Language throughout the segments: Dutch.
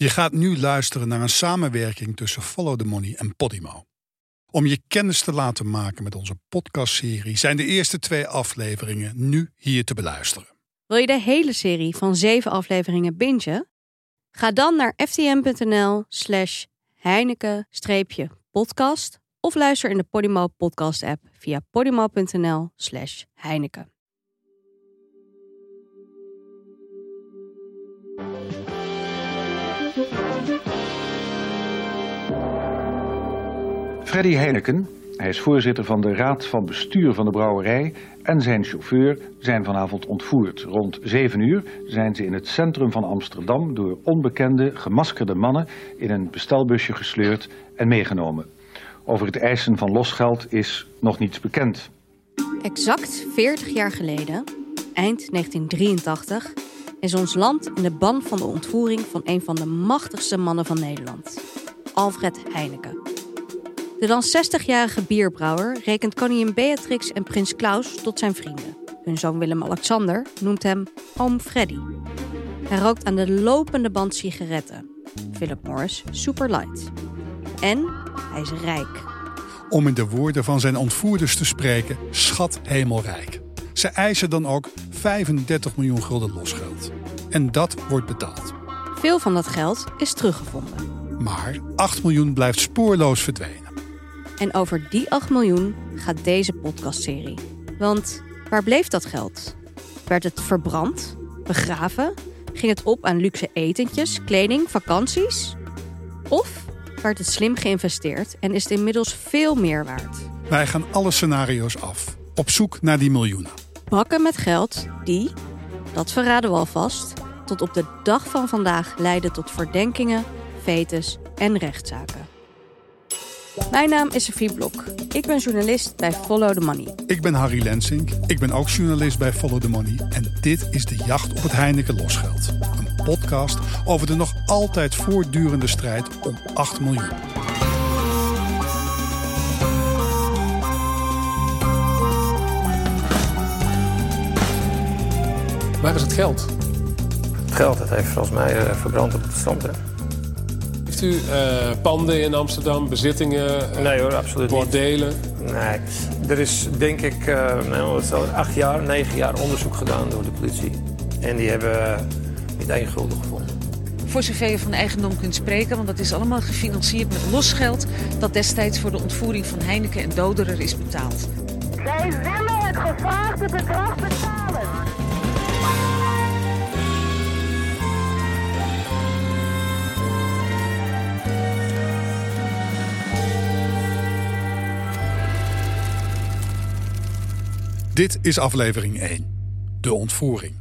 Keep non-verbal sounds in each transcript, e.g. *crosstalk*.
Je gaat nu luisteren naar een samenwerking tussen Follow the Money en Podimo. Om je kennis te laten maken met onze podcastserie zijn de eerste twee afleveringen nu hier te beluisteren. Wil je de hele serie van zeven afleveringen bingen? Ga dan naar ftm.nl slash heineken-podcast of luister in de Podimo podcast app via podimo.nl slash heineken. Freddy Heineken, hij is voorzitter van de raad van bestuur van de brouwerij en zijn chauffeur zijn vanavond ontvoerd. Rond 7 uur zijn ze in het centrum van Amsterdam door onbekende gemaskerde mannen in een bestelbusje gesleurd en meegenomen. Over het eisen van losgeld is nog niets bekend. Exact 40 jaar geleden, eind 1983, is ons land in de ban van de ontvoering van een van de machtigste mannen van Nederland, Alfred Heineken. De dan 60-jarige bierbrouwer rekent koningin Beatrix en prins Klaus tot zijn vrienden. Hun zoon Willem-Alexander noemt hem Oom Freddy. Hij rookt aan de lopende band sigaretten. Philip Morris Super Light. En hij is rijk. Om in de woorden van zijn ontvoerders te spreken, schat hemelrijk. Ze eisen dan ook 35 miljoen gulden losgeld. En dat wordt betaald. Veel van dat geld is teruggevonden. Maar 8 miljoen blijft spoorloos verdwenen. En over die 8 miljoen gaat deze podcastserie. Want waar bleef dat geld? Werd het verbrand? Begraven? Ging het op aan luxe etentjes, kleding, vakanties? Of werd het slim geïnvesteerd en is het inmiddels veel meer waard? Wij gaan alle scenario's af, op zoek naar die miljoenen. Bakken met geld die, dat verraden we alvast, tot op de dag van vandaag leiden tot verdenkingen, fetes en rechtszaken. Mijn naam is Sophie Blok. Ik ben journalist bij Follow the Money. Ik ben Harry Lensink. Ik ben ook journalist bij Follow the Money. En dit is de jacht op het Heineken losgeld. Een podcast over de nog altijd voortdurende strijd om 8 miljoen. Waar is het geld? Het geld dat heeft volgens mij uh, verbrand op het strand. Heeft u eh, panden in Amsterdam, bezittingen, eh, Nee hoor, absoluut niet. bordelen? Nee, er is denk ik eh, nou, acht jaar, negen jaar onderzoek gedaan door de politie. En die hebben niet één gulden gevonden. Voor zover je van eigendom kunt spreken, want dat is allemaal gefinancierd met losgeld dat destijds voor de ontvoering van Heineken en Doderer is betaald. Wij willen het gevraagde bedrag betalen. Dit is aflevering 1. De ontvoering.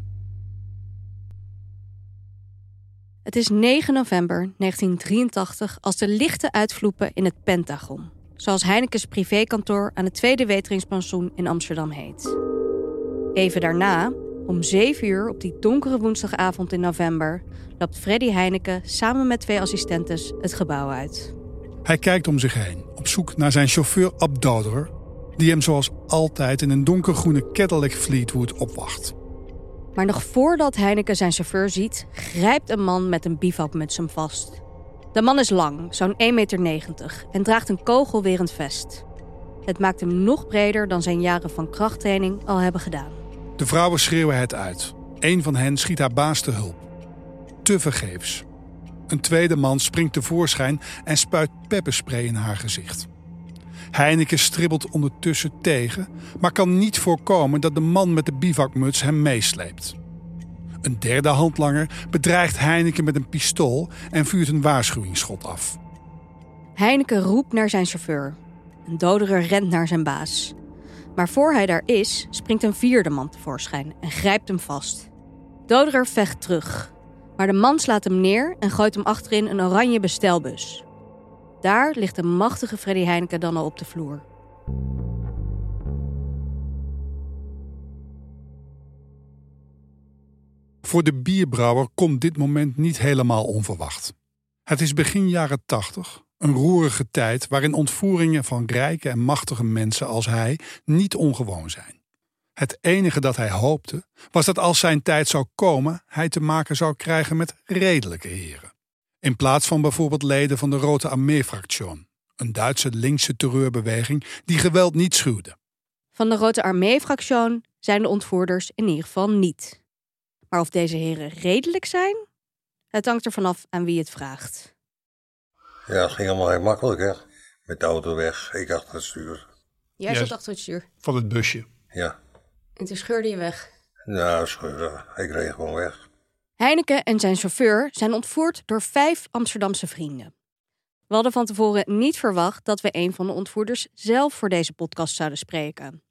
Het is 9 november 1983 als de lichten uitvloepen in het Pentagon. Zoals Heineken's privékantoor aan het Tweede Weteringspensioen in Amsterdam heet. Even daarna, om 7 uur op die donkere woensdagavond in november... loopt Freddy Heineken samen met twee assistentes het gebouw uit. Hij kijkt om zich heen, op zoek naar zijn chauffeur Abdoder, die hem zoals altijd in een donkergroene Cadillac Fleetwood opwacht. Maar nog voordat Heineken zijn chauffeur ziet, grijpt een man met een bivakmuts hem vast. De man is lang, zo'n 1,90 meter, en draagt een kogelwerend vest. Het maakt hem nog breder dan zijn jaren van krachttraining al hebben gedaan. De vrouwen schreeuwen het uit. Een van hen schiet haar baas te hulp. Te vergeefs. Een tweede man springt tevoorschijn en spuit pepperspray in haar gezicht. Heineken stribbelt ondertussen tegen, maar kan niet voorkomen dat de man met de bivakmuts hem meesleept. Een derde handlanger bedreigt Heineken met een pistool en vuurt een waarschuwingsschot af. Heineken roept naar zijn chauffeur. Een doderer rent naar zijn baas. Maar voor hij daar is, springt een vierde man tevoorschijn en grijpt hem vast. Doderer vecht terug. Maar de man slaat hem neer en gooit hem achterin een oranje bestelbus. Daar ligt de machtige Freddy Heineken dan al op de vloer. Voor de bierbrouwer komt dit moment niet helemaal onverwacht. Het is begin jaren tachtig, een roerige tijd waarin ontvoeringen van rijke en machtige mensen als hij niet ongewoon zijn. Het enige dat hij hoopte was dat als zijn tijd zou komen, hij te maken zou krijgen met redelijke heren. In plaats van bijvoorbeeld leden van de Rote Armee-fractie, een Duitse linkse terreurbeweging die geweld niet schuwde. Van de Rote Armee-fractie zijn de ontvoerders in ieder geval niet. Maar of deze heren redelijk zijn? Het hangt er vanaf aan wie het vraagt. Ja, het ging allemaal heel makkelijk, hè. Met de auto weg, ik achter het stuur. Jij zat achter het stuur Van het busje. Ja, en toen scheurde je weg. nou, scheuren. Ik reed gewoon weg. Heineken en zijn chauffeur zijn ontvoerd door vijf Amsterdamse vrienden. We hadden van tevoren niet verwacht dat we een van de ontvoerders zelf voor deze podcast zouden spreken.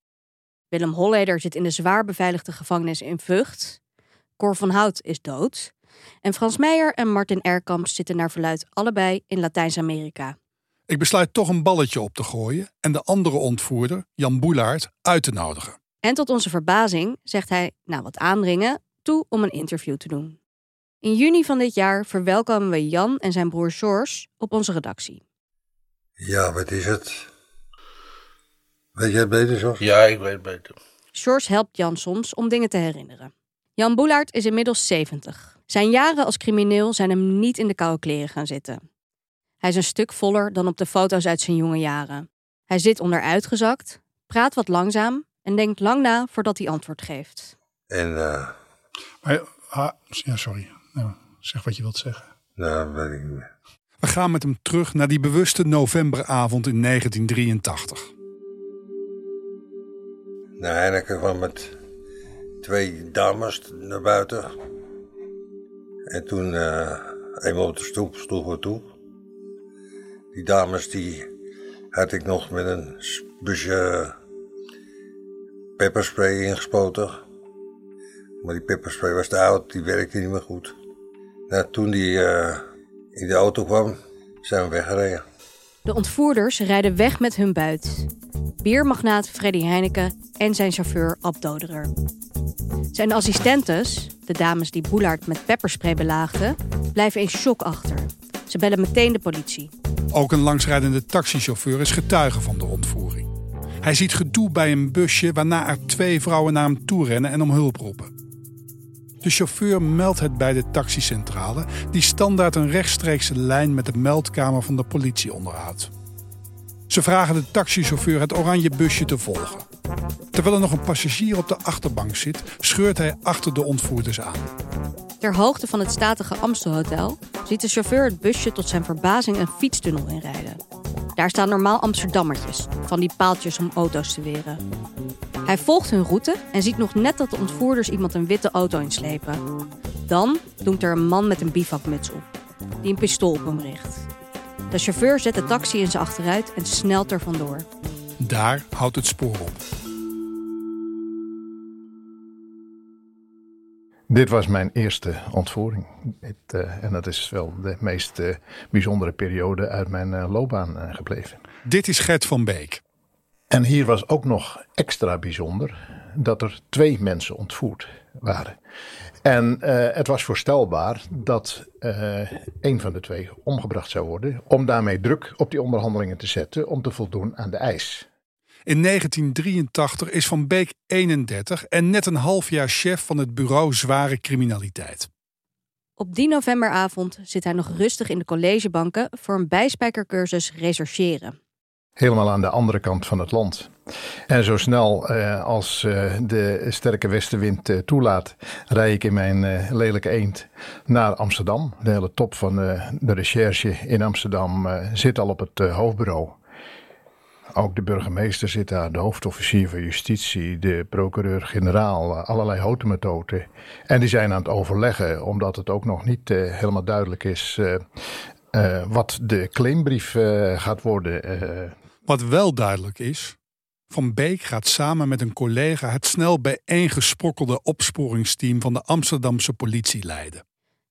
Willem Holleder zit in de zwaar beveiligde gevangenis in Vught. Cor van Hout is dood. En Frans Meijer en Martin Erkamp zitten naar verluid allebei in Latijns-Amerika. Ik besluit toch een balletje op te gooien en de andere ontvoerder, Jan Boelaert, uit te nodigen. En tot onze verbazing zegt hij, na wat aandringen, toe om een interview te doen. In juni van dit jaar verwelkomen we Jan en zijn broer George op onze redactie. Ja, wat is het? Weet jij het beter, Jos? Ja, ik weet het beter. George helpt Jan soms om dingen te herinneren. Jan Boelaert is inmiddels 70. Zijn jaren als crimineel zijn hem niet in de koude kleren gaan zitten. Hij is een stuk voller dan op de foto's uit zijn jonge jaren. Hij zit onderuitgezakt, praat wat langzaam en denkt lang na voordat hij antwoord geeft. En, eh, Maar, ah, ja, sorry. Nou, zeg wat je wilt zeggen. nou, weet ik niet meer. We gaan met hem terug naar die bewuste novemberavond in 1983. Nou, Heineken kwam met twee dames naar buiten. En toen, eh, eenmaal op de stoep, stoegen we toe. Die dames, die had ik nog met een busje pepperspray ingespoten. Maar die pepperspray was te oud, die werkte niet meer goed. Nou, toen die eh, in de auto kwam, zijn we weggereden. De ontvoerders rijden weg met hun buit. Biermagnaat Freddy Heineken en zijn chauffeur Ab Doderer. Zijn assistentes, de dames die Boelaert met pepperspray belaagden, blijven in shock achter. Ze bellen meteen de politie. Ook een langsrijdende taxichauffeur is getuige van de ontvoering. Hij ziet gedoe bij een busje waarna er twee vrouwen naar hem toe rennen en om hulp roepen. De chauffeur meldt het bij de taxicentrale, die standaard een rechtstreekse lijn met de meldkamer van de politie onderhoudt. Ze vragen de taxichauffeur het oranje busje te volgen. Terwijl er nog een passagier op de achterbank zit, scheurt hij achter de ontvoerders aan. Ter hoogte van het statige Amstelhotel ziet de chauffeur het busje tot zijn verbazing een fietstunnel inrijden. Daar staan normaal Amsterdammertjes, van die paaltjes om auto's te weren. Hij volgt hun route en ziet nog net dat de ontvoerders iemand een witte auto inslepen. Dan doemt er een man met een bivakmuts op, die een pistool op hem richt. De chauffeur zet de taxi in zijn achteruit en snelt er vandoor. Daar houdt het spoor op. Dit was mijn eerste ontvoering. Het, eh, en dat is wel de meest eh, bijzondere periode uit mijn eh, loopbaan gebleven. Dit is Gert van Beek. En hier was ook nog extra bijzonder dat er twee mensen ontvoerd waren. En het was voorstelbaar dat een van de twee omgebracht zou worden. Om daarmee druk op die onderhandelingen te zetten om te voldoen aan de eis. In 1983 is Van Beek 31 en net een half jaar chef van het bureau Zware Criminaliteit. Op die novemberavond zit hij nog rustig in de collegebanken voor een bijspijkercursus rechercheren. Helemaal aan de andere kant van het land. En zo snel eh, als eh, de sterke westenwind eh, toelaat, rij ik in mijn eh, lelijke eend naar Amsterdam. De hele top van eh, de recherche in Amsterdam eh, zit al op het eh, hoofdbureau. Ook de burgemeester zit daar, de hoofdofficier van justitie, de procureur-generaal, eh, allerlei hotemetoten. En die zijn aan het overleggen, omdat het ook nog niet eh, helemaal duidelijk is eh, wat de claimbrief gaat worden. Wat wel duidelijk is, Van Beek gaat samen met een collega het snel bijeengesprokkelde opsporingsteam van de Amsterdamse politie leiden.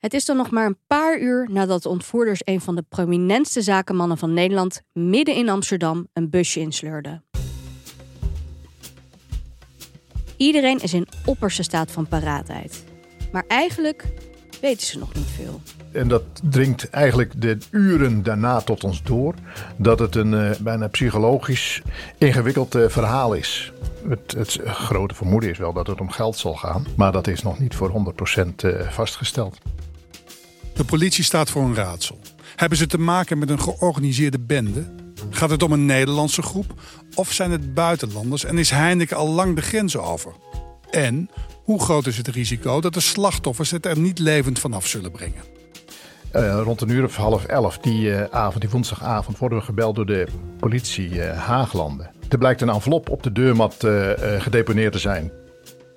Het is dan nog maar een paar uur nadat de ontvoerders een van de prominentste zakenmannen van Nederland midden in Amsterdam een busje insleurden. Iedereen is in opperste staat van paraatheid. Maar eigenlijk weten ze nog niet veel. En dat dringt eigenlijk de uren daarna tot ons door. Dat het een eh, bijna psychologisch ingewikkeld eh, verhaal is. Het, het grote vermoeden is wel dat het om geld zal gaan. Maar dat is nog niet voor 100% eh, vastgesteld. De politie staat voor een raadsel. Hebben ze te maken met een georganiseerde bende? Gaat het om een Nederlandse groep? Of zijn het buitenlanders en is Heineken al lang de grens over? En hoe groot is het risico dat de slachtoffers het er niet levend vanaf zullen brengen? Uh, rond een uur of half elf die uh, avond, die woensdagavond, worden we gebeld door de politie uh, Haaglanden. Er blijkt een envelop op de deurmat gedeponeerd te zijn.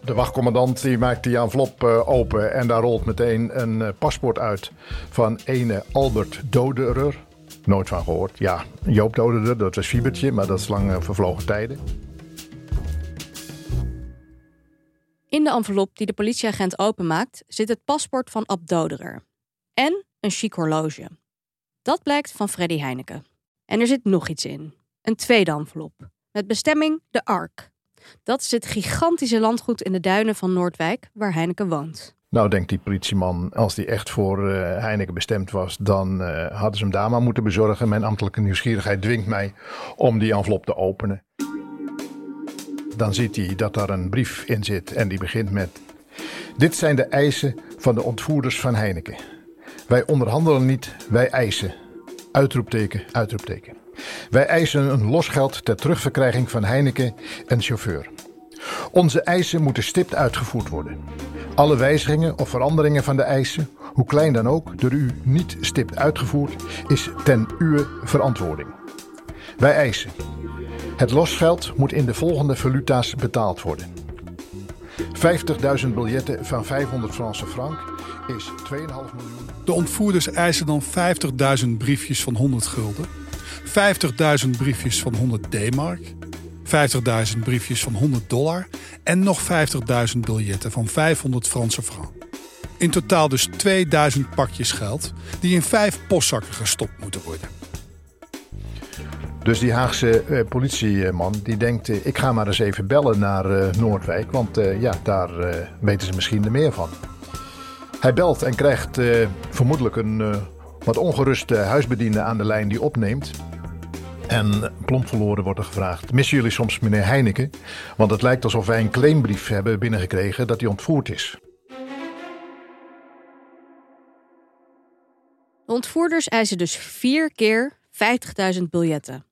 De wachtcommandant die maakt die envelop open en daar rolt meteen een paspoort uit van ene Albert Doderer. Nooit van gehoord. Ja, Joop Doderer, dat was Fiebertje, maar dat is lang vervlogen tijden. In de envelop die de politieagent openmaakt zit het paspoort van Ab Doderer. En een chic horloge. Dat blijkt van Freddy Heineken. En er zit nog iets in. Een tweede envelop. Met bestemming de Ark. Dat is het gigantische landgoed in de duinen van Noordwijk waar Heineken woont. Nou, denkt die politieman, als die echt voor uh, Heineken bestemd was, dan uh, hadden ze hem daar maar moeten bezorgen. Mijn ambtelijke nieuwsgierigheid dwingt mij om die envelop te openen. Dan ziet hij dat daar een brief in zit en die begint met: Dit zijn de eisen van de ontvoerders van Heineken. Wij onderhandelen niet, wij eisen. Uitroepteken, uitroepteken. Wij eisen een losgeld ter terugverkrijging van Heineken en chauffeur. Onze eisen moeten stipt uitgevoerd worden. Alle wijzigingen of veranderingen van de eisen, hoe klein dan ook, door u niet stipt uitgevoerd, is ten uw verantwoording. Wij eisen. Het losgeld moet in de volgende valuta's betaald worden. 50.000 biljetten van 500 Franse frank is 2,5 miljoen. De ontvoerders eisen dan 50.000 briefjes van 100 gulden, 50.000 briefjes van 100 D-mark, 50.000 briefjes van 100 dollar en nog 50.000 biljetten van 500 Franse frank. In totaal dus 2000 pakjes geld die in vijf postzakken gestopt moeten worden. Dus die Haagse uh, politieman die denkt, uh, ik ga maar eens even bellen naar uh, Noordwijk, want ja, daar weten ze misschien er meer van. Hij belt en krijgt vermoedelijk een wat ongeruste huisbediende aan de lijn die opneemt. En plomp verloren wordt er gevraagd: Missen jullie soms meneer Heineken? Want het lijkt alsof wij een claimbrief hebben binnengekregen dat hij ontvoerd is. De ontvoerders eisen dus vier keer 50.000 biljetten.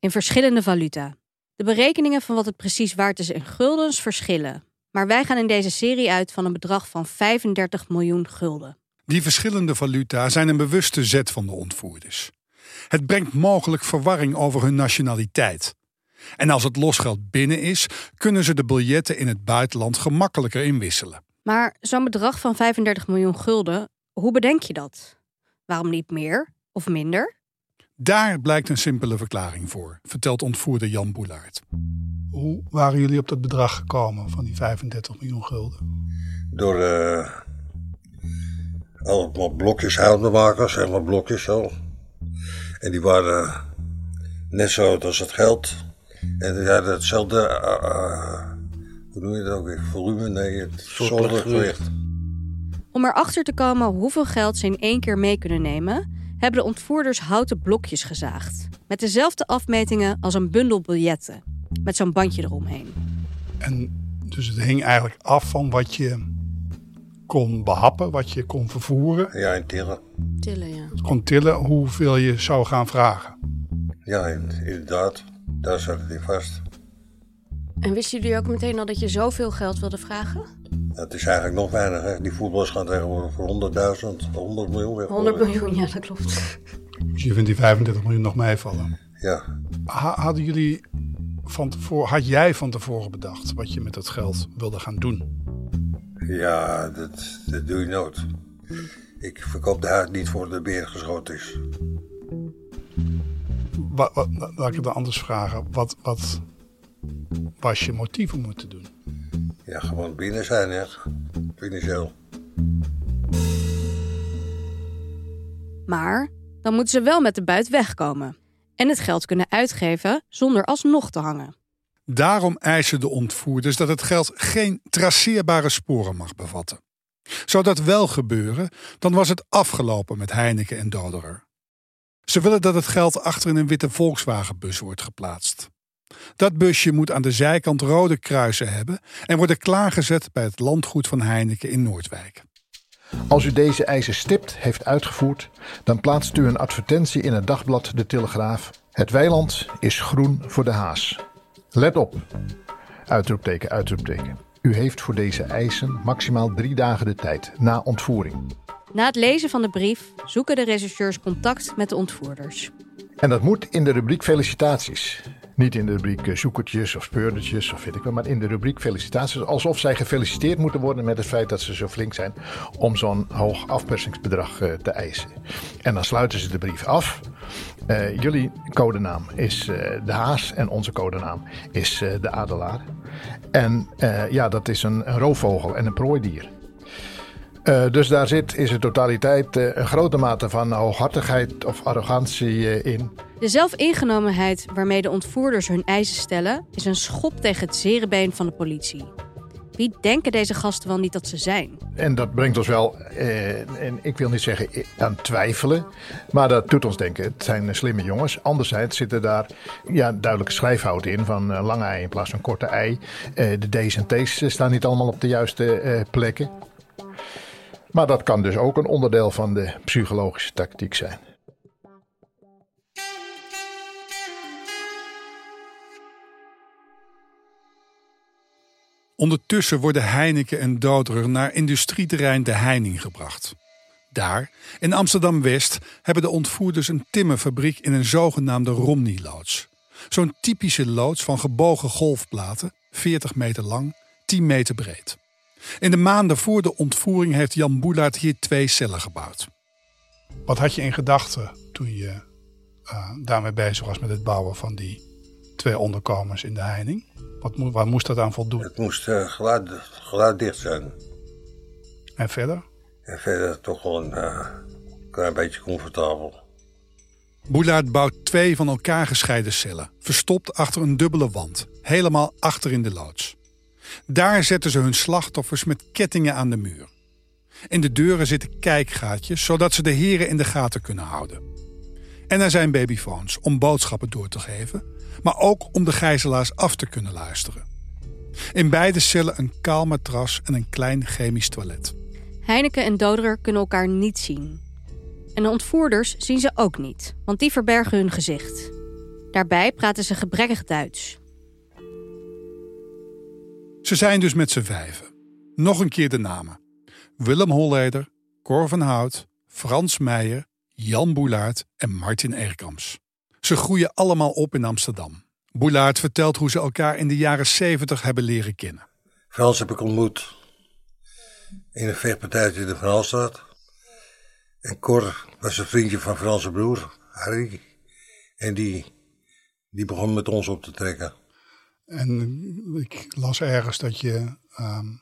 In verschillende valuta. De berekeningen van wat het precies waard is in guldens verschillen. Maar wij gaan in deze serie uit van een bedrag van 35 miljoen gulden. Die verschillende valuta zijn een bewuste zet van de ontvoerders. Het brengt mogelijk verwarring over hun nationaliteit. En als het losgeld binnen is, kunnen ze de biljetten in het buitenland gemakkelijker inwisselen. Maar zo'n bedrag van 35 miljoen gulden, hoe bedenk je dat? Waarom niet meer of minder? Daar blijkt een simpele verklaring voor, vertelt ontvoerder Jan Boelaert. Hoe waren jullie op dat bedrag gekomen van die 35 miljoen gulden? Door uh, allemaal blokjes houtbemakers, helemaal blokjes zo. En die waren net zo als het geld. En die hadden hetzelfde, uh, hoe noem je dat ook weer, volume? Nee, het soort gewicht. Om erachter te komen hoeveel geld ze in één keer mee kunnen nemen, hebben de ontvoerders houten blokjes gezaagd. Met dezelfde afmetingen als een bundel biljetten. Met zo'n bandje eromheen. En dus het hing eigenlijk af van wat je kon behappen, wat je kon vervoeren. Ja, en tillen. Tillen, ja. Het kon tillen hoeveel je zou gaan vragen. Ja, inderdaad. Daar zat het in vast. En wisten jullie ook meteen al dat je zoveel geld wilde vragen? Het is eigenlijk nog weinig. Die voetballers gaan tegenwoordig voor 100.000, 100 miljoen weg. 100 miljoen, ja, dat klopt. Dus je vindt die 35 miljoen nog meevallen? Ja. Hadden jullie van tevoren, had jij van tevoren bedacht wat je met dat geld wilde gaan doen? Ja, dat, dat doe je nooit. Ik verkoop de huid niet voor de beer geschoten is. Wat, wat, laat ik het dan anders vragen. Wat, wat was je motief om het te doen? Ja, gewoon binnen zijn, ja. Financieel. Maar dan moeten ze wel met de buit wegkomen. En het geld kunnen uitgeven zonder alsnog te hangen. Daarom eisen de ontvoerders dat het geld geen traceerbare sporen mag bevatten. Zou dat wel gebeuren, dan was het afgelopen met Heineken en Doderer. Ze willen dat het geld achter in een witte Volkswagenbus wordt geplaatst. Dat busje moet aan de zijkant rode kruisen hebben en worden klaargezet bij het landgoed van Heineken in Noordwijk. Als u deze eisen stipt heeft uitgevoerd, dan plaatst u een advertentie in het dagblad De Telegraaf. Het weiland is groen voor de haas. Let op. Uitroepteken, uitroepteken. U heeft voor deze eisen maximaal drie dagen de tijd na ontvoering. Na het lezen van de brief zoeken de rechercheurs contact met de ontvoerders. En dat moet in de rubriek felicitaties. Niet in de rubriek eh, zoekertjes of speurdertjes of weet ik wel, maar in de rubriek felicitaties. Alsof zij gefeliciteerd moeten worden met het feit dat ze zo flink zijn om zo'n hoog afpersingsbedrag eh, te eisen. En dan sluiten ze de brief af. Uh, jullie codenaam is uh, de haas en onze codenaam is uh, de adelaar. En ja, dat is een, roofvogel en een prooidier. Dus daar zit in zijn totaliteit een grote mate van hooghartigheid of arrogantie in. De zelfingenomenheid waarmee de ontvoerders hun eisen stellen, is een schop tegen het zere been van de politie. Wie denken deze gasten wel niet dat ze zijn? En dat brengt ons wel, en ik wil niet zeggen aan twijfelen, maar dat doet ons denken. Het zijn slimme jongens. Anderzijds zitten daar ja, duidelijke schrijfhouten in van lange ei in plaats van korte ei. de D's en T's staan niet allemaal op de juiste plekken. Maar dat kan dus ook een onderdeel van de psychologische tactiek zijn. Ondertussen worden Heineken en Doderer naar industrieterrein De Heining gebracht. Daar, in Amsterdam-West, hebben de ontvoerders een timmerfabriek in een zogenaamde Romney-loods. Zo'n typische loods van gebogen golfplaten, 40 meter lang, 10 meter breed. In de maanden voor de ontvoering heeft Jan Boelaert hier twee cellen gebouwd. Wat had je in gedachten toen je uh, daarmee bezig was met het bouwen van die twee onderkomens in de heining? Wat, waar moest dat aan voldoen? Het moest uh, geluid, geluiddicht zijn. En verder? En verder toch wel een uh, klein beetje comfortabel. Boelaert bouwt twee van elkaar gescheiden cellen, verstopt achter een dubbele wand, helemaal achter in de loods. Daar zetten ze hun slachtoffers met kettingen aan de muur. In de deuren zitten kijkgaatjes, zodat ze de heren in de gaten kunnen houden. En er zijn babyfoons om boodschappen door te geven, maar ook om de gijzelaars af te kunnen luisteren. In beide cellen een kaal matras en een klein chemisch toilet. Heineke en Doderer kunnen elkaar niet zien. En de ontvoerders zien ze ook niet, want die verbergen hun gezicht. Daarbij praten ze gebrekkig Duits. Ze zijn dus met z'n vijven. Nog een keer de namen. Willem Holleder, Cor van Hout, Frans Meijer, Jan Boelaert en Martin Erkams. Ze groeien allemaal op in Amsterdam. Boelaert vertelt hoe ze elkaar in de jaren 70 hebben leren kennen. Frans heb ik ontmoet in een vechtpartijtje in de Franstraat. En Cor was een vriendje van Franse broer, Harry. En die, die begon met ons op te trekken. En ik las ergens dat je um,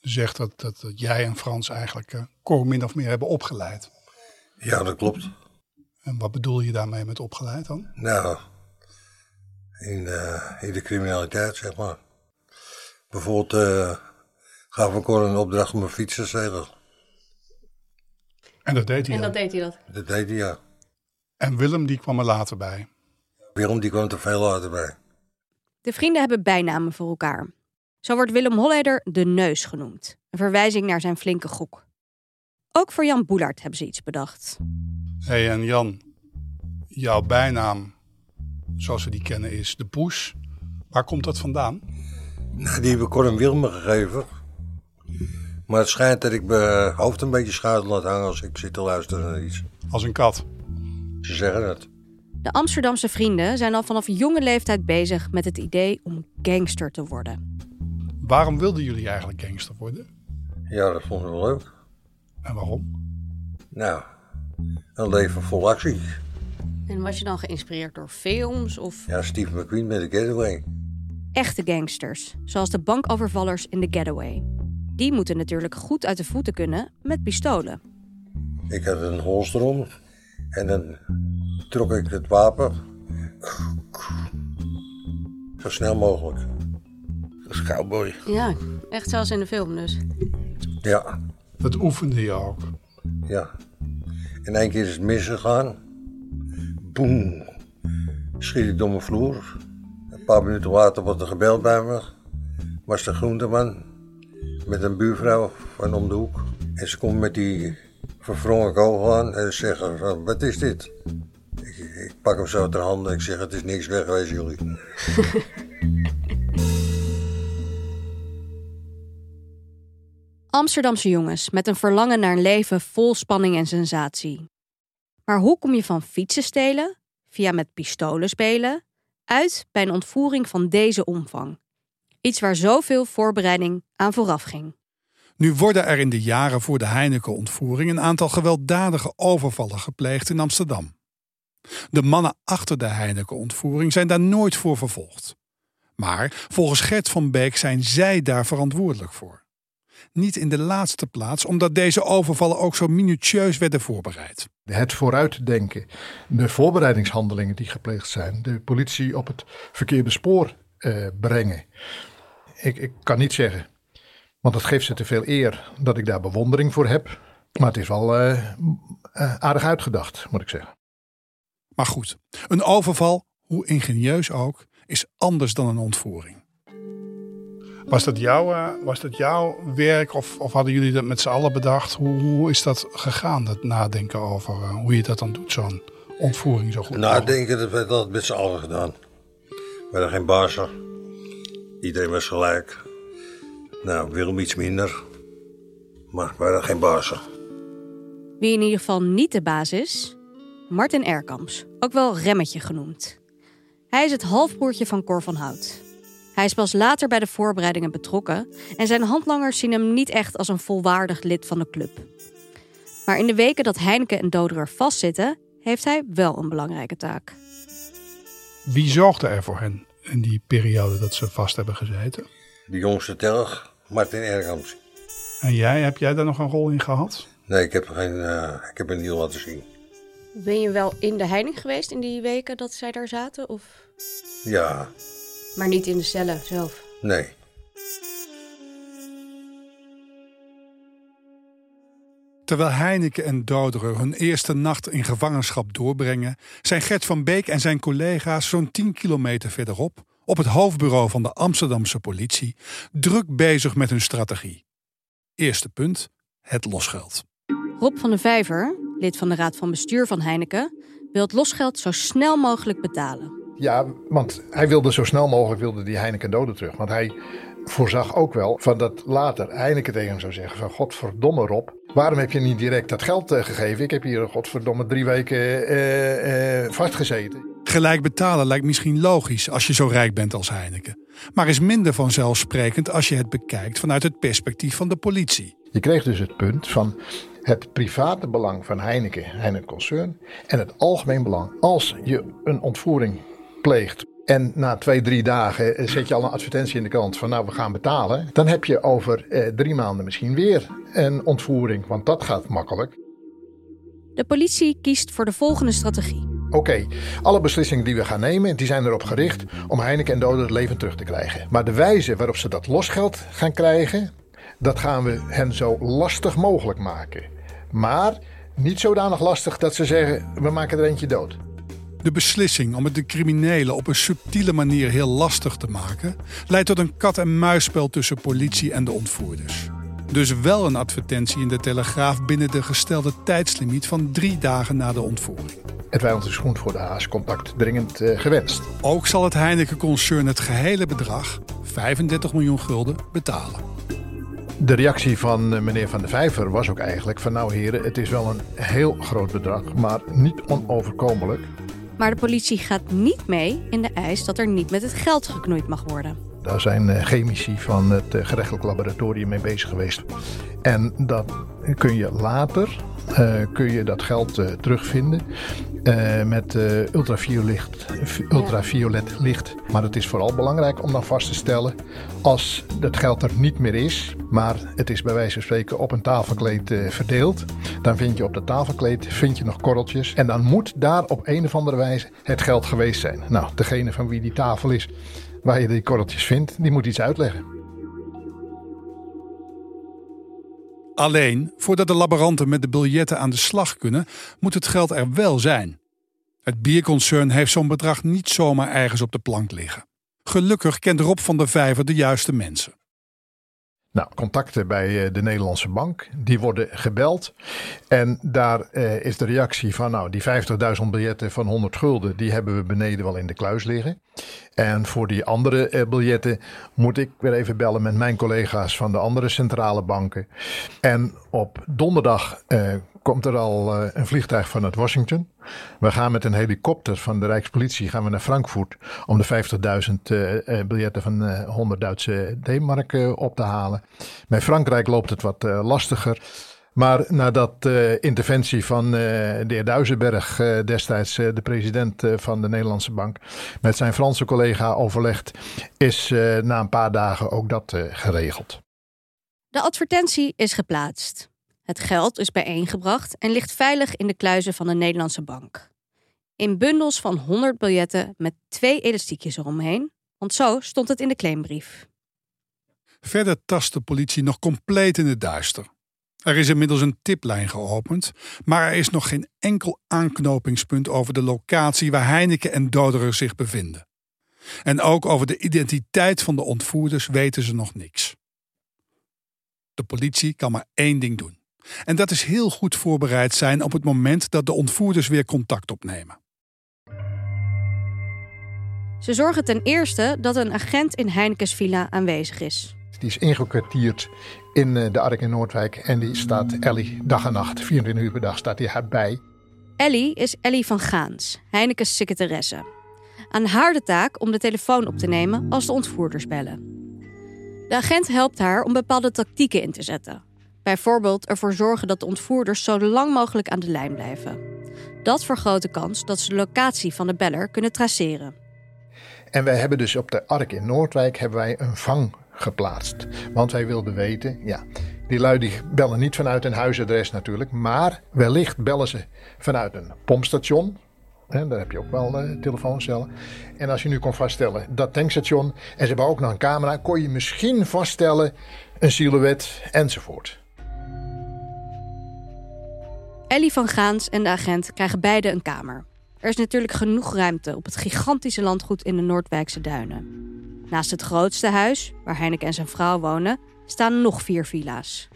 zegt dat, dat, dat, jij en Frans eigenlijk uh, Cor min of meer hebben opgeleid. Ja, dat klopt. En wat bedoel je daarmee met opgeleid dan? Nou, in, uh, in de criminaliteit, zeg maar. Bijvoorbeeld uh, gaf ik een opdracht om een fiets te stelen. En dat deed hij En dat deed hij dat? Dat deed hij, ja. En Willem, die kwam er later bij? Willem, die kwam er veel later bij. De vrienden hebben bijnamen voor elkaar. Zo wordt Willem Holleder de Neus genoemd, een verwijzing naar zijn flinke gok. Ook voor Jan Boelaert hebben ze iets bedacht. Hé hey, en Jan, jouw bijnaam, zoals we die kennen, is de Poes. Waar komt dat vandaan? Nou, die heb ik Cor Wilme gegeven. Maar het schijnt dat ik mijn hoofd een beetje schuil laat hangen als ik zit te luisteren naar iets. Als een kat? Ze zeggen het. De Amsterdamse vrienden zijn al vanaf jonge leeftijd bezig met het idee om gangster te worden. Waarom wilden jullie eigenlijk gangster worden? Ja, dat vonden we leuk. En waarom? Nou, een leven vol actie. En was je dan geïnspireerd door films of... Ja, Steve McQueen met de Getaway. Echte gangsters, zoals de bankovervallers in The Getaway. Die moeten natuurlijk goed uit de voeten kunnen met pistolen. Ik had een holster om en dan trok ik het wapen zo snel mogelijk. Dat is cowboy. Ja, echt zoals in de film dus. Ja. Dat oefende je ook? Ja. In één keer is het misgegaan. Boem. Schiet ik door mijn vloer. Een paar minuten later wordt er gebeld bij me. Was de groenteman. Met een buurvrouw van om de hoek. En ze komt met die verwrongen kogel aan en ze zeggen van, wat is dit? Ik, ik pak hem zo ter handen en ik zeg, het is niks wegwezen jullie. *laughs* Amsterdamse jongens met een verlangen naar een leven vol spanning en sensatie. Maar hoe kom je van fietsen stelen, via met pistolen spelen, uit bij een ontvoering van deze omvang? Iets waar zoveel voorbereiding aan vooraf ging. Nu worden er in de jaren voor de Heineken-ontvoering een aantal gewelddadige overvallen gepleegd in Amsterdam. De mannen achter de Heineken-ontvoering zijn daar nooit voor vervolgd. Maar volgens Gert van Beek zijn zij daar verantwoordelijk voor. Niet in de laatste plaats omdat deze overvallen ook zo minutieus werden voorbereid. Het vooruitdenken, de voorbereidingshandelingen die gepleegd zijn, de politie op het verkeerde spoor eh, brengen. Ik, ik kan niet zeggen, want dat geeft ze te veel eer dat ik daar bewondering voor heb. Maar het is wel eh, eh, aardig uitgedacht, moet ik zeggen. Maar goed, een overval, hoe ingenieus ook, is anders dan een ontvoering. Was dat jouw, eh, was dat jouw werk of, of hadden jullie dat met z'n allen bedacht? Hoe, hoe is dat gegaan, dat nadenken over eh, hoe je dat dan doet, zo'n ontvoering zo goed? mogelijk? Nadenken, dat werd altijd met z'n allen gedaan. We hadden geen bazen. Iedereen was gelijk. Nou, Willem iets minder. Maar we hadden geen bazen. Wie in ieder geval niet de baas is, Martin Erkamps, ook wel Remmetje genoemd. Hij is het halfbroertje van Cor van Hout. Hij is pas later bij de voorbereidingen betrokken en zijn handlangers zien hem niet echt als een volwaardig lid van de club. Maar in de weken dat Heineken en Doderer vastzitten, heeft hij wel een belangrijke taak. Wie zorgde er voor hen in die periode dat ze vast hebben gezeten? De jongste telg, Martin Ergams. En jij, heb jij daar nog een rol in gehad? Nee, ik heb, geen, eh, ik heb een nieuw laten zien. Ben je wel in de heining geweest in die weken dat zij daar zaten? Of... Ja, Maar niet in de cellen zelf. nee. Terwijl Heineken en Doderer hun eerste nacht in gevangenschap doorbrengen, zijn Gert van Beek en zijn collega's zo'n 10 kilometer verderop, op het hoofdbureau van de Amsterdamse politie, druk bezig met hun strategie. Eerste punt: het losgeld. Rob van de Vijver, lid van de raad van bestuur van Heineken, wil het losgeld zo snel mogelijk betalen. Ja, want hij wilde zo snel mogelijk wilde die Heineken doden terug. Want hij voorzag ook wel van dat later Heineken tegen hem zou zeggen van godverdomme Rob, waarom heb je niet direct dat geld eh, gegeven? Ik heb hier godverdomme drie weken eh, eh, vastgezeten. Gelijk betalen lijkt misschien logisch als je zo rijk bent als Heineken, maar is minder vanzelfsprekend als je het bekijkt vanuit het perspectief van de politie. Je kreeg dus het punt van het private belang van Heineken, Heineken Concern, en het algemeen belang. Als je een ontvoering pleegt en na twee, drie dagen eh, zet je al een advertentie in de krant van nou we gaan betalen, dan heb je over eh, drie maanden misschien weer een ontvoering, want dat gaat makkelijk. De politie kiest voor de volgende strategie. Oké, alle beslissingen die we gaan nemen, die zijn erop gericht om Heineken en Doden het leven terug te krijgen. Maar de wijze waarop ze dat losgeld gaan krijgen, dat gaan we hen zo lastig mogelijk maken. Maar niet zodanig lastig dat ze zeggen, we maken er eentje dood. De beslissing om het de criminelen op een subtiele manier heel lastig te maken, leidt tot een kat-en-muisspel tussen politie en de ontvoerders. Dus wel een advertentie in de Telegraaf binnen de gestelde tijdslimiet van drie dagen na de ontvoering. Het wijland is groen voor de haas, contact dringend eh, gewenst. Ook zal het Heineken-concern het gehele bedrag, 35 miljoen gulden, betalen. De reactie van eh, meneer Van de Vijver was ook eigenlijk van nou heren, het is wel een heel groot bedrag, maar niet onoverkomelijk. Maar de politie gaat niet mee in de eis dat er niet met het geld geknoeid mag worden. Daar zijn eh, chemici van het eh, gerechtelijk laboratorium mee bezig geweest. En dat kun je later, eh, kun je dat geld terugvinden eh, met ultraviolet, ultraviolet licht. Maar het is vooral belangrijk om dan vast te stellen, als het geld er niet meer is, maar het is bij wijze van spreken op een tafelkleed verdeeld, dan vind je op dat tafelkleed vind je nog korreltjes. En dan moet daar op een of andere wijze het geld geweest zijn. Nou, degene van wie die tafel is, waar je die korreltjes vindt, die moet iets uitleggen. Alleen, voordat de laboranten met de biljetten aan de slag kunnen, moet het geld er wel zijn. Het bierconcern heeft zo'n bedrag niet zomaar ergens op de plank liggen. Gelukkig kent Rob van der Vijver de juiste mensen. Nou, contacten bij eh, de Nederlandse bank, die worden gebeld. En daar eh, is de reactie van, nou, die 50.000 biljetten van 100 gulden, die hebben we beneden wel in de kluis liggen. En voor die andere eh, biljetten moet ik weer even bellen met mijn collega's van de andere centrale banken. En op donderdag komt er al eh, een vliegtuig vanuit Washington. We gaan met een helikopter van de Rijkspolitie gaan we naar Frankfurt om de 50.000 uh, biljetten van uh, 100 Duitse D-mark op te halen. Bij Frankrijk loopt het wat lastiger. Maar nadat de interventie van de heer Duisenberg, destijds de president van de Nederlandse Bank, met zijn Franse collega overlegd, is na een paar dagen ook dat geregeld. De advertentie is geplaatst. Het geld is bijeengebracht en ligt veilig in de kluizen van de Nederlandse bank. In bundels van 100 biljetten met twee elastiekjes eromheen, want zo stond het in de claimbrief. Verder tast de politie nog compleet in het duister. Er is inmiddels een tiplijn geopend, maar er is nog geen enkel aanknopingspunt over de locatie waar Heineken en Doderer zich bevinden. En ook over de identiteit van de ontvoerders weten ze nog niks. De politie kan maar één ding doen. En dat is heel goed voorbereid zijn op het moment dat de ontvoerders weer contact opnemen. Ze zorgen ten eerste dat een agent in Heinekens villa aanwezig is. Die is ingekwartierd in eh, de Ark in Noordwijk en die staat Ellie dag en nacht, 24 uur per dag staat hij bij. Ellie is Ellie van Gaans, Heinekens secretaresse. Aan haar de taak om de telefoon op te nemen als de ontvoerders bellen. De agent helpt haar om bepaalde tactieken in te zetten. Bijvoorbeeld ervoor zorgen dat de ontvoerders zo lang mogelijk aan de lijn blijven. Dat vergroot de kans dat ze de locatie van de beller kunnen traceren. En wij hebben dus op de Ark in Noordwijk hebben wij een vang geplaatst. Want wij wilden weten, ja, die lui die bellen niet vanuit een huisadres natuurlijk, maar wellicht bellen ze vanuit een pompstation. He, daar heb je ook wel uh, telefooncellen. En als je nu kon vaststellen dat tankstation en ze hebben ook nog een camera, kon je misschien vaststellen een silhouet enzovoort. Ellie van Gaans en de agent krijgen beide een kamer. Er is natuurlijk genoeg ruimte op het gigantische landgoed in de Noordwijkse duinen. Naast het grootste huis, waar Heineken en zijn vrouw wonen, staan nog vier villa's.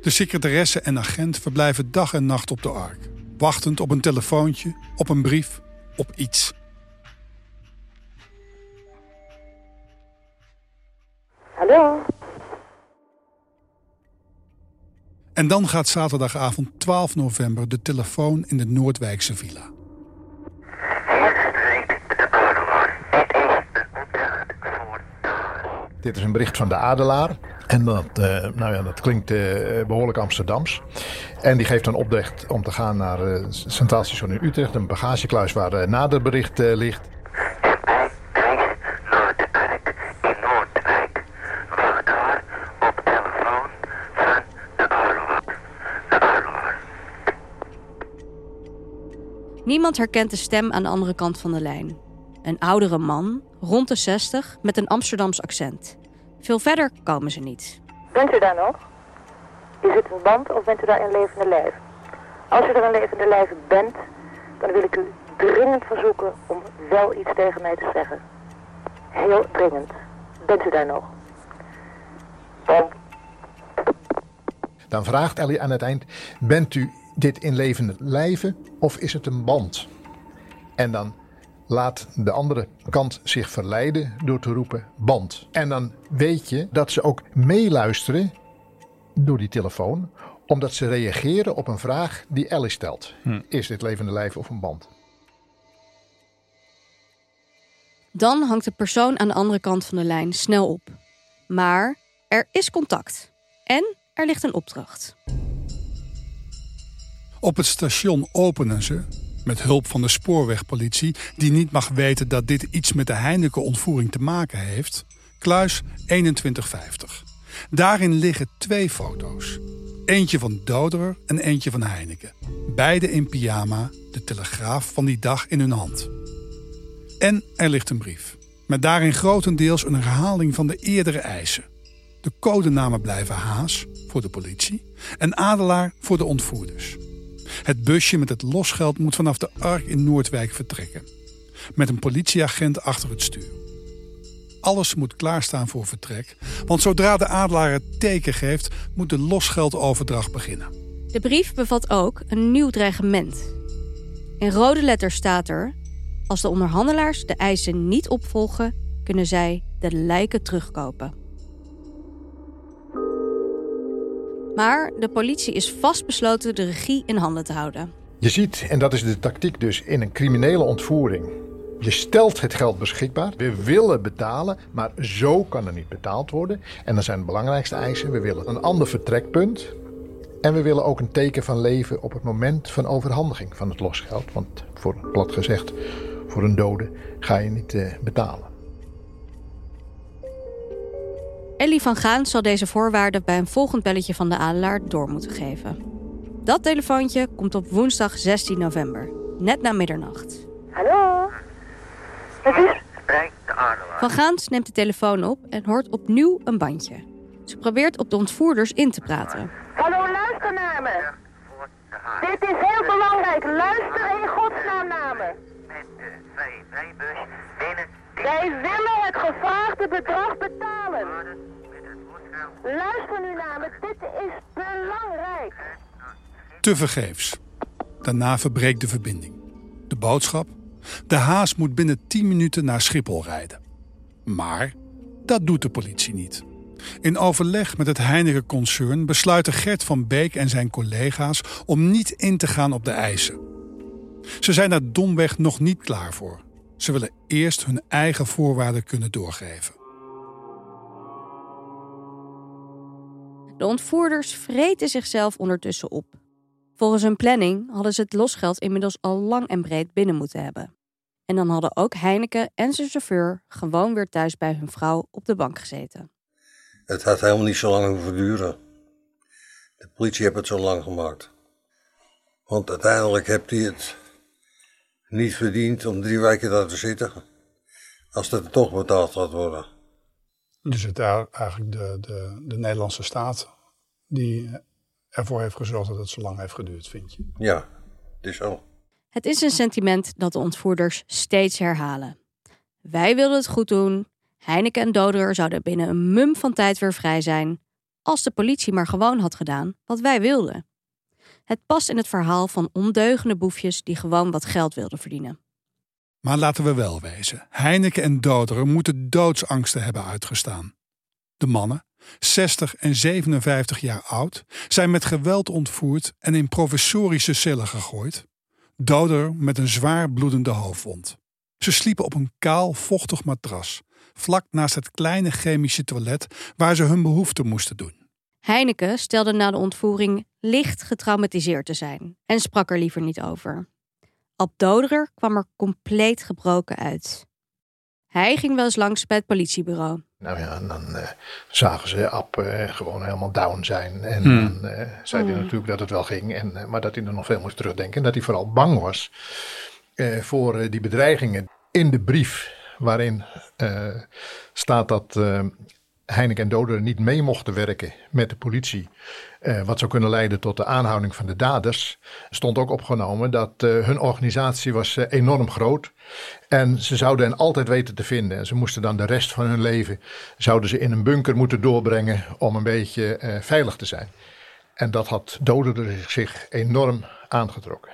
De secretaresse en agent verblijven dag en nacht op de ark, wachtend op een telefoontje, op een brief, op iets. Hallo? En dan gaat zaterdagavond 12 november de telefoon in de Noordwijkse villa. Dit is een bericht van de Adelaar. En dat, uh, nou ja, dat klinkt uh, behoorlijk Amsterdams. En die geeft een opdracht om te gaan naar uh, Centraal Station in Utrecht. Een bagagekluis waar nader bericht ligt. Niemand herkent de stem aan de andere kant van de lijn. Een oudere man, rond de 60, met een Amsterdams accent. Veel verder komen ze niet. Bent u daar nog? Is het een band of bent u daar in levende lijf? Als u er in levende lijf bent, dan wil ik u dringend verzoeken om wel iets tegen mij te zeggen. Heel dringend. Bent u daar nog? Dan, dan vraagt Ellie aan het eind: Bent u dit in levende lijven of is het een band? En dan laat de andere kant zich verleiden door te roepen band. En dan weet je dat ze ook meeluisteren door die telefoon, omdat ze reageren op een vraag die Ellie stelt. Hm. Is dit levende lijf of een band? Dan hangt de persoon aan de andere kant van de lijn snel op. Maar er is contact. En er ligt een opdracht. Op het station openen ze, met hulp van de spoorwegpolitie, die niet mag weten dat dit iets met de Heineken-ontvoering te maken heeft, kluis 2150. Daarin liggen twee foto's. Eentje van Doderer en eentje van Heineken. Beide in pyjama, de telegraaf van die dag in hun hand. En er ligt een brief. Met daarin grotendeels een herhaling van de eerdere eisen. De codenamen blijven Haas voor de politie en Adelaar voor de ontvoerders. Het busje met het losgeld moet vanaf de Ark in Noordwijk vertrekken. Met een politieagent achter het stuur. Alles moet klaarstaan voor vertrek. Want zodra de adelaar het teken geeft, moet de losgeldoverdracht beginnen. De brief bevat ook een nieuw dreigement. In rode letters staat er: Als de onderhandelaars de eisen niet opvolgen, kunnen zij de lijken terugkopen. Maar de politie is vastbesloten de regie in handen te houden. Je ziet, en dat is de tactiek dus in een criminele ontvoering. Je stelt het geld beschikbaar. We willen betalen, maar zo kan er niet betaald worden. En dan zijn de belangrijkste eisen: we willen een ander vertrekpunt. En we willen ook een teken van leven op het moment van overhandiging van het losgeld. Want voor plat gezegd, voor een dode ga je niet uh, betalen. Ellie van Gaan zal deze voorwaarden bij een volgend belletje van de adelaar door moeten geven. Dat telefoontje komt op woensdag 16 november, net na middernacht. Hallo? Het is... Spreek de adelaar. Van Gaans neemt de telefoon op en hoort opnieuw een bandje. Ze probeert op de ontvoerders in te praten. Hallo, luister naar me. Dit is heel belangrijk. Luister in godsnaam naar me. Met de Wij willen het gevraagde bedrag betalen. Luister nu naar. Dit is belangrijk. Tevergeefs. Daarna verbreekt de verbinding. De boodschap? De haas moet binnen 10 minuten naar Schiphol rijden. Maar dat doet de politie niet. In overleg met het Heineken-concern besluiten Gert van Beek en zijn collega's om niet in te gaan op de eisen. Ze zijn daar domweg nog niet klaar voor. Ze willen eerst hun eigen voorwaarden kunnen doorgeven. De ontvoerders vreten zichzelf ondertussen op. Volgens hun planning hadden ze het losgeld inmiddels al lang en breed binnen moeten hebben. En dan hadden ook Heineken en zijn chauffeur gewoon weer thuis bij hun vrouw op de bank gezeten. Het had helemaal niet zo lang hoeven duren. De politie heeft het zo lang gemaakt. Want uiteindelijk heeft hij het niet verdiend om drie weken daar te zitten. Als dat toch betaald gaat worden. Dus het is eigenlijk de, de, de Nederlandse staat die ervoor heeft gezorgd dat het zo lang heeft geduurd, vind je? Ja, het is zo. Het is een sentiment dat de ontvoerders steeds herhalen. Wij wilden het goed doen. Heineken en Doderer zouden binnen een mum van tijd weer vrij zijn. Als de politie maar gewoon had gedaan wat wij wilden. Het past in het verhaal van ondeugende boefjes die gewoon wat geld wilden verdienen. Maar laten we wel wezen, Heineken en Doderer moeten doodsangsten hebben uitgestaan. De mannen, 60 en 57 jaar oud, zijn met geweld ontvoerd en in provisorische cellen gegooid. Doderer met een zwaar bloedende hoofdwond. Ze sliepen op een kaal, vochtig matras, vlak naast het kleine chemische toilet waar ze hun behoeften moesten doen. Heineken stelde na de ontvoering licht getraumatiseerd te zijn en sprak er liever niet over. Ab Doderer kwam er compleet gebroken uit. Hij ging wel eens langs bij het politiebureau. Nou ja, en dan eh, zagen ze Ab eh, gewoon helemaal down zijn. En Hmm. dan eh, zei hij natuurlijk dat het wel ging. En, maar dat hij er nog veel moest terugdenken. En dat hij vooral bang was eh, voor die bedreigingen. In de brief waarin eh, staat dat eh, Heineken en Doder niet mee mochten werken met de politie. eh, wat zou kunnen leiden tot de aanhouding van de daders. Stond ook opgenomen dat eh, hun organisatie was eh, enorm groot. En ze zouden hen altijd weten te vinden. En ze moesten dan de rest van hun leven zouden ze in een bunker moeten doorbrengen om een beetje veilig te zijn. En dat had Doder zich enorm aangetrokken.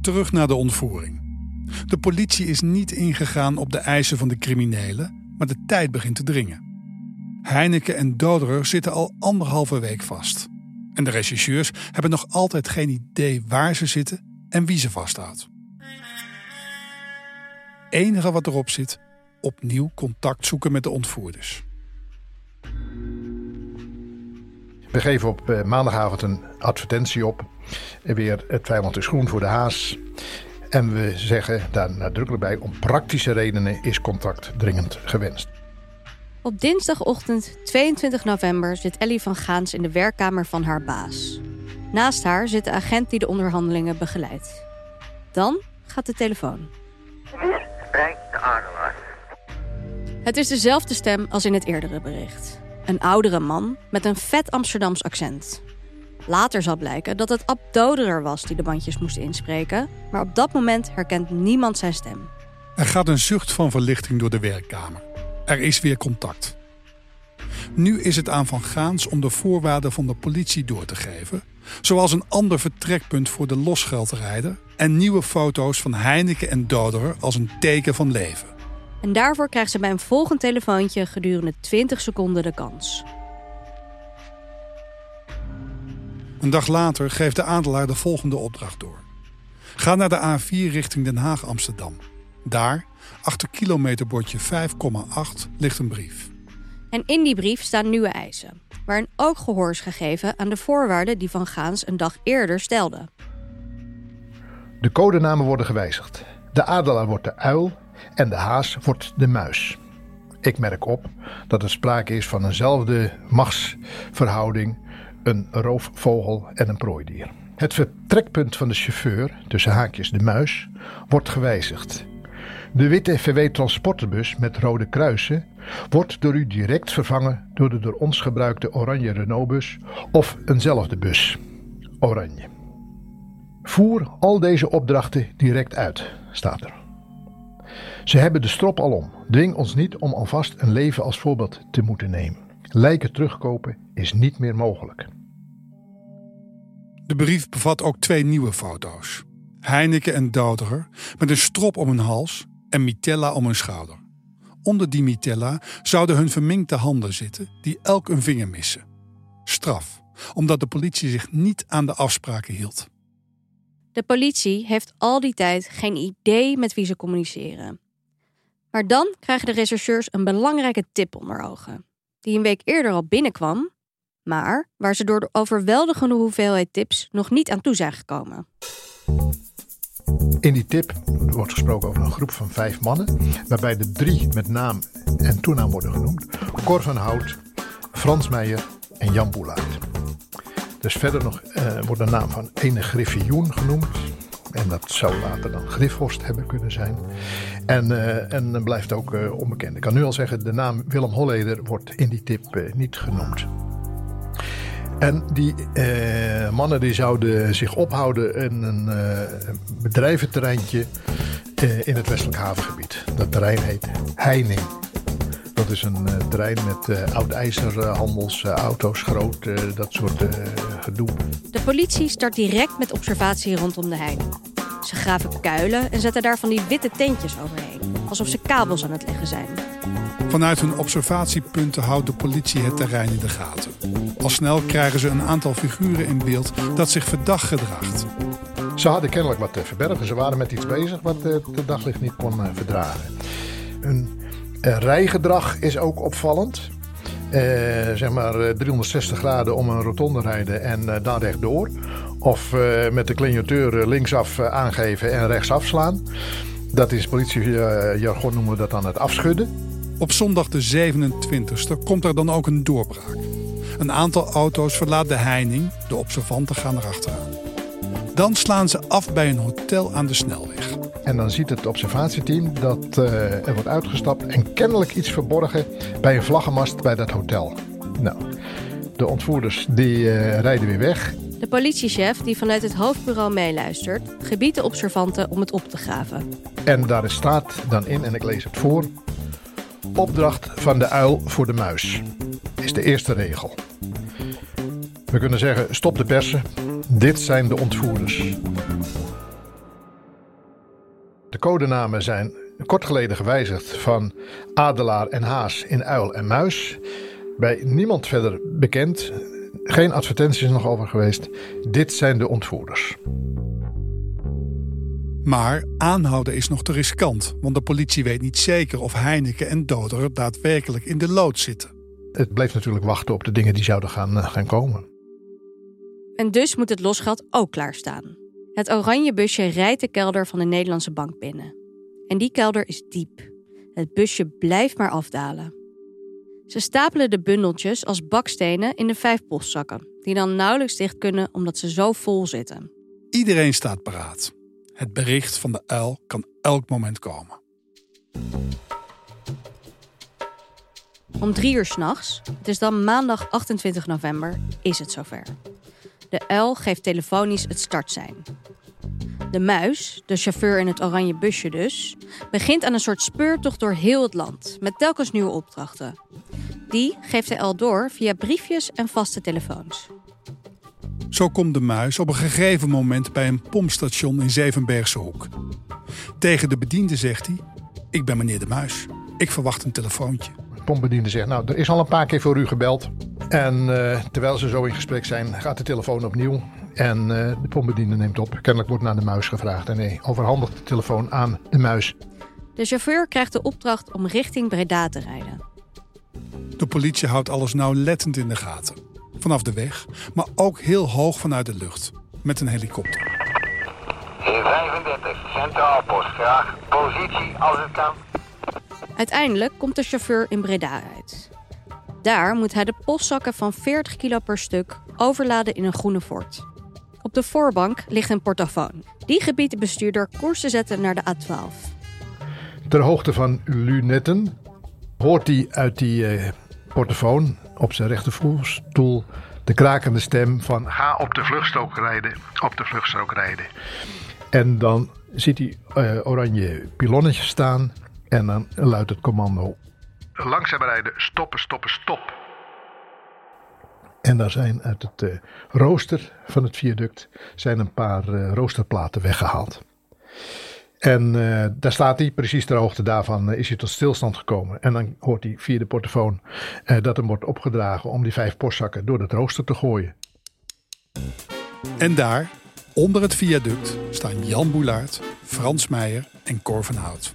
Terug naar de ontvoering. De politie is niet ingegaan op de eisen van de criminelen, maar de tijd begint te dringen. Heineken en Doderer zitten al anderhalve week vast. En de rechercheurs hebben nog altijd geen idee waar ze zitten en wie ze vasthoudt. Enige wat erop zit, opnieuw contact zoeken met de ontvoerders. We geven op eh, maandagavond een advertentie op. Weer het vijand is groen voor de haas. En we zeggen daar nadrukkelijk bij: om praktische redenen is contact dringend gewenst. Op dinsdagochtend 22 november zit Ellie van Gaans in de werkkamer van haar baas. Naast haar zit de agent die de onderhandelingen begeleidt. Dan gaat de telefoon. Spreek de. Het is dezelfde stem als in het eerdere bericht. Een oudere man met een vet Amsterdams accent. Later zal blijken dat het Ab Doderer was die de bandjes moest inspreken, maar op dat moment herkent niemand zijn stem. Er gaat een zucht van verlichting door de werkkamer. Er is weer contact. Nu is het aan Van Gaans om de voorwaarden van de politie door te geven, zoals een ander vertrekpunt voor de losgeldrijder en nieuwe foto's van Heineken en Doderer als een teken van leven. En daarvoor krijgt ze bij een volgend telefoontje gedurende 20 seconden de kans. Een dag later geeft de adelaar de volgende opdracht door. Ga naar de A4 richting Den Haag-Amsterdam. Daar, achter kilometerbordje 5,8, ligt een brief. En in die brief staan nieuwe eisen, waarin ook gehoor is gegeven aan de voorwaarden die Van Gaans een dag eerder stelde. De codenamen worden gewijzigd. De adelaar wordt de uil en de haas wordt de muis. Ik merk op dat er sprake is van eenzelfde machtsverhouding, een roofvogel en een prooidier. Het vertrekpunt van de chauffeur, tussen haakjes de muis, wordt gewijzigd. De witte VW transporterbus met rode kruisen wordt door u direct vervangen door de door ons gebruikte oranje Renaultbus of eenzelfde bus. Oranje. Voer al deze opdrachten direct uit, staat er. Ze hebben de strop al om. Dwing ons niet om alvast een leven als voorbeeld te moeten nemen. Lijken terugkopen is niet meer mogelijk. De brief bevat ook twee nieuwe foto's. Heineken en Doderer met een strop om hun hals en Mitella om hun schouder. Onder die Mitella zouden hun verminkte handen zitten, die elk een vinger missen. Straf, omdat de politie zich niet aan de afspraken hield. De politie heeft al die tijd geen idee met wie ze communiceren. Maar dan krijgen de rechercheurs een belangrijke tip onder ogen, die een week eerder al binnenkwam, maar waar ze door de overweldigende hoeveelheid tips nog niet aan toe zijn gekomen. In die tip wordt gesproken over een groep van vijf mannen, waarbij de drie met naam en toenaam worden genoemd: Cor van Hout, Frans Meijer en Jan Boelaert. Dus verder nog eh, wordt de naam van ene Griffioen genoemd. En dat zou later dan Griffhorst hebben kunnen zijn. En, uh, en blijft ook uh, onbekend. Ik kan nu al zeggen, de naam Willem Holleder wordt in die tip uh, niet genoemd. En die eh, mannen die zouden zich ophouden in een eh, bedrijventerreintje eh, in het westelijk havengebied. Dat terrein heet Heining. Dat is een terrein met oud ijzerhandels, auto's, groot, dat soort gedoe. De politie start direct met observatie rondom de Heining. Ze graven kuilen en zetten daar van die witte tentjes overheen. Alsof ze kabels aan het leggen zijn. Vanuit hun observatiepunten houdt de politie het terrein in de gaten. Al snel krijgen ze een aantal figuren in beeld dat zich verdacht gedraagt. Ze hadden kennelijk wat te verbergen. Ze waren met iets bezig wat het daglicht niet kon verdragen. Hun rijgedrag is ook opvallend. Eh, zeg maar 360 graden om een rotonde rijden en uh, dan rechtdoor. Of met de clignoteur linksaf aangeven en rechtsaf slaan. Dat is politiejargon noemen we dat dan het afschudden. Op zondag de 27e komt er dan ook een doorbraak. Een aantal auto's verlaat de heining, de observanten gaan erachteraan. Dan slaan ze af bij een hotel aan de snelweg. En dan ziet het observatieteam dat uh, er wordt uitgestapt en kennelijk iets verborgen bij een vlaggenmast bij dat hotel. Nou, de ontvoerders die uh, rijden weer weg. De politiechef die vanuit het hoofdbureau meeluistert, gebiedt de observanten om het op te graven. En daar staat dan in, en ik lees het voor. Opdracht van de uil voor de muis is de eerste regel. We kunnen zeggen: stop de persen. Dit zijn de ontvoerders. De codenamen zijn kort geleden gewijzigd van Adelaar en Haas in Uil en Muis. Bij niemand verder bekend. Geen advertenties nog over geweest. Dit zijn de ontvoerders. Maar aanhouden is nog te riskant, want de politie weet niet zeker of Heineken en Doderer daadwerkelijk in de lood zitten. Het bleef natuurlijk wachten op de dingen die zouden gaan, uh, gaan komen. En dus moet het losgeld ook klaarstaan. Het oranje busje rijdt de kelder van de Nederlandse bank binnen. En die kelder is diep. Het busje blijft maar afdalen. Ze stapelen de bundeltjes als bakstenen in de vijf postzakken, die dan nauwelijks dicht kunnen omdat ze zo vol zitten. Iedereen staat paraat. Het bericht van de uil kan elk moment komen. Om drie uur s'nachts, het is dan maandag 28 november, is het zover. De De uil geeft telefonisch het startsein. De muis, de chauffeur in het oranje busje dus, begint aan een soort speurtocht door heel het land, met telkens nieuwe opdrachten. Die geeft hij al door via briefjes en vaste telefoons. Zo komt de muis op een gegeven moment bij een pompstation in Zevenbergse Hoek. Tegen de bediende zegt hij: Ik ben meneer de Muis. Ik verwacht een telefoontje. De pompbediende zegt, nou, er is al een paar keer voor u gebeld. En eh, terwijl ze zo in gesprek zijn, gaat de telefoon opnieuw. En eh, de pompbediende neemt op. Kennelijk wordt naar de muis gevraagd. En nee, overhandigt de telefoon aan de muis. De chauffeur krijgt de opdracht om richting Breda te rijden. De politie houdt alles nauwlettend in de gaten. Vanaf de weg, maar ook heel hoog vanuit de lucht. Met een helikopter. Heer 35, Centraal Post. Graag positie als het kan. Uiteindelijk komt de chauffeur in Breda uit. Daar moet hij de postzakken van 40 kilo per stuk overladen in een groene Ford. Op de voorbank ligt een portofoon. Die gebiedt de bestuurder koers te zetten naar de A12. Ter hoogte van lunetten hoort hij uit die eh, portofoon op zijn rechtervoerstoel de krakende stem van ga op de vluchtstrook rijden, op de vluchtstrook rijden. En dan ziet hij eh, oranje pilonnetjes staan en dan luidt het commando. Langzaam rijden, stoppen, stoppen, stop. En daar zijn uit het eh, rooster van het viaduct zijn een paar eh, roosterplaten weggehaald. En eh, daar staat hij, precies ter hoogte daarvan is hij tot stilstand gekomen. En dan hoort hij via de portofoon eh, dat hem wordt opgedragen om die vijf postzakken door het rooster te gooien. En daar, onder het viaduct, staan Jan Boulaert, Frans Meijer en Cor van Hout.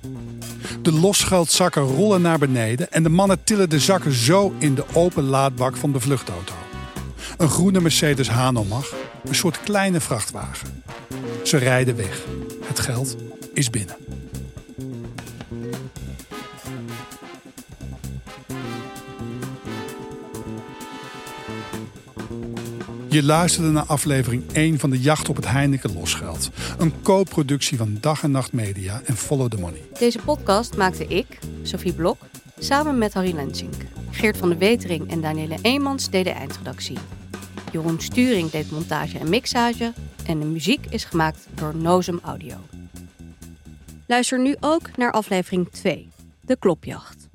De losgeldzakken rollen naar beneden en de mannen tillen de zakken zo in de open laadbak van de vluchtauto. Een groene Mercedes Hanomag, een soort kleine vrachtwagen. Ze rijden weg. Het geld is binnen. Je luisterde naar aflevering 1 van de Jacht op het Heineken Losgeld. Een co-productie van Dag en Nacht Media en Follow the Money. Deze podcast maakte ik, Sophie Blok, samen met Harry Lensink. Geert van de Wetering en Danielle Eemans deden eindredactie. Jeroen Sturing deed montage en mixage. En de muziek is gemaakt door Nozem Audio. Luister nu ook naar aflevering 2, De Klopjacht.